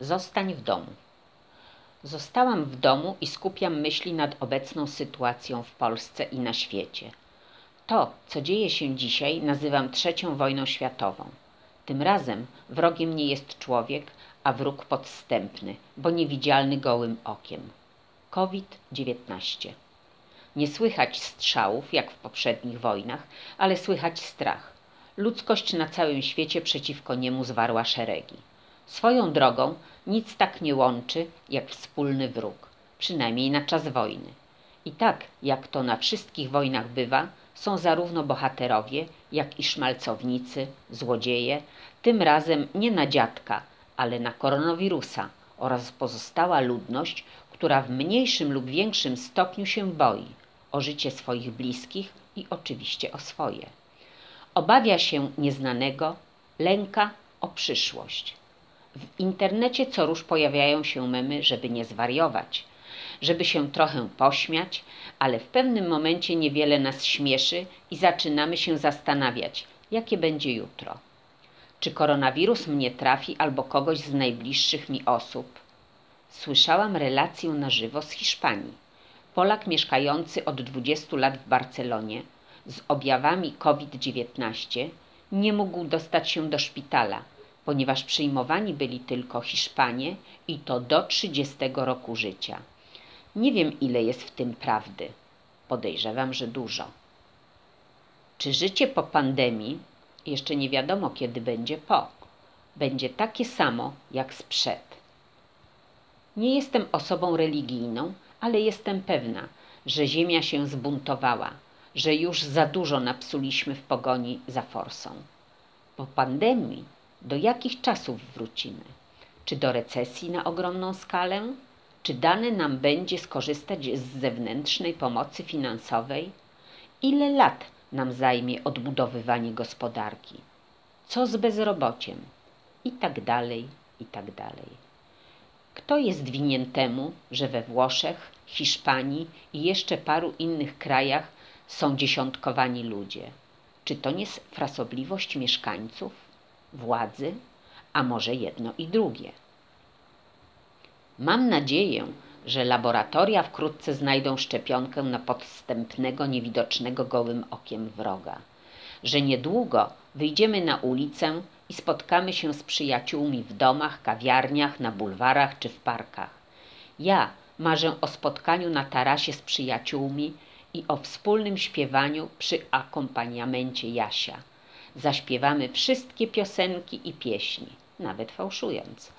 Zostań w domu. Zostałam w domu i skupiam myśli nad obecną sytuacją w Polsce i na świecie. To, co dzieje się dzisiaj, nazywam trzecią wojną światową. Tym razem wrogiem nie jest człowiek, a wróg podstępny, bo niewidzialny gołym okiem. COVID-19. Nie słychać strzałów, jak w poprzednich wojnach, ale słychać strach. Ludzkość na całym świecie przeciwko niemu zwarła szeregi. Swoją drogą nic tak nie łączy jak wspólny wróg, przynajmniej na czas wojny. I tak, jak to na wszystkich wojnach bywa, są zarówno bohaterowie, jak i szmalcownicy, złodzieje, tym razem nie na dziadka, ale na koronawirusa oraz pozostała ludność, która w mniejszym lub większym stopniu się boi o życie swoich bliskich i oczywiście o swoje. Obawia się nieznanego, lęka o przyszłość. W internecie co róż pojawiają się memy, żeby nie zwariować, żeby się trochę pośmiać, ale w pewnym momencie niewiele nas śmieszy i zaczynamy się zastanawiać, jakie będzie jutro. Czy koronawirus mnie trafi albo kogoś z najbliższych mi osób? Słyszałam relację na żywo z Hiszpanii. Polak mieszkający od 20 lat w Barcelonie z objawami COVID-19 nie mógł dostać się do szpitala, ponieważ przyjmowani byli tylko Hiszpanie i to do 30 roku życia. Nie wiem, ile jest w tym prawdy. Podejrzewam, że dużo. Czy życie po pandemii, jeszcze nie wiadomo kiedy będzie po, będzie takie samo jak sprzed? Nie jestem osobą religijną, ale jestem pewna, że Ziemia się zbuntowała, że już za dużo napsuliśmy w pogoni za forsą. Po pandemii do jakich czasów wrócimy? Czy do recesji na ogromną skalę? Czy dane nam będzie skorzystać z zewnętrznej pomocy finansowej? Ile lat nam zajmie odbudowywanie gospodarki? Co z bezrobociem? I tak dalej, i tak dalej. Kto jest winien temu, że we Włoszech, Hiszpanii i jeszcze paru innych krajach są dziesiątkowani ludzie? Czy to nie frasobliwość mieszkańców, władzy, a może jedno i drugie? Mam nadzieję, że laboratoria wkrótce znajdą szczepionkę na podstępnego, niewidocznego gołym okiem wroga, że niedługo wyjdziemy na ulicę i spotkamy się z przyjaciółmi w domach, kawiarniach, na bulwarach czy w parkach. Ja marzę o spotkaniu na tarasie z przyjaciółmi i o wspólnym śpiewaniu przy akompaniamencie Jasia. Zaśpiewamy wszystkie piosenki i pieśni, nawet fałszując.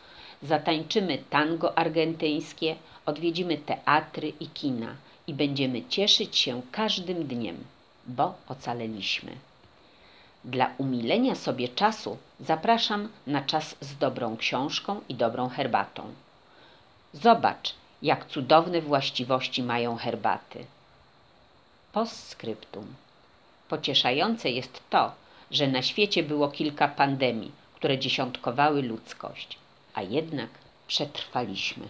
Zatańczymy tango argentyńskie, odwiedzimy teatry i kina i będziemy cieszyć się każdym dniem, bo ocaleliśmy. Dla umilenia sobie czasu zapraszam na czas z dobrą książką i dobrą herbatą. Zobacz, jak cudowne właściwości mają herbaty. Postscriptum. Pocieszające jest to, że na świecie było kilka pandemii, które dziesiątkowały ludzkość, a jednak przetrwaliśmy.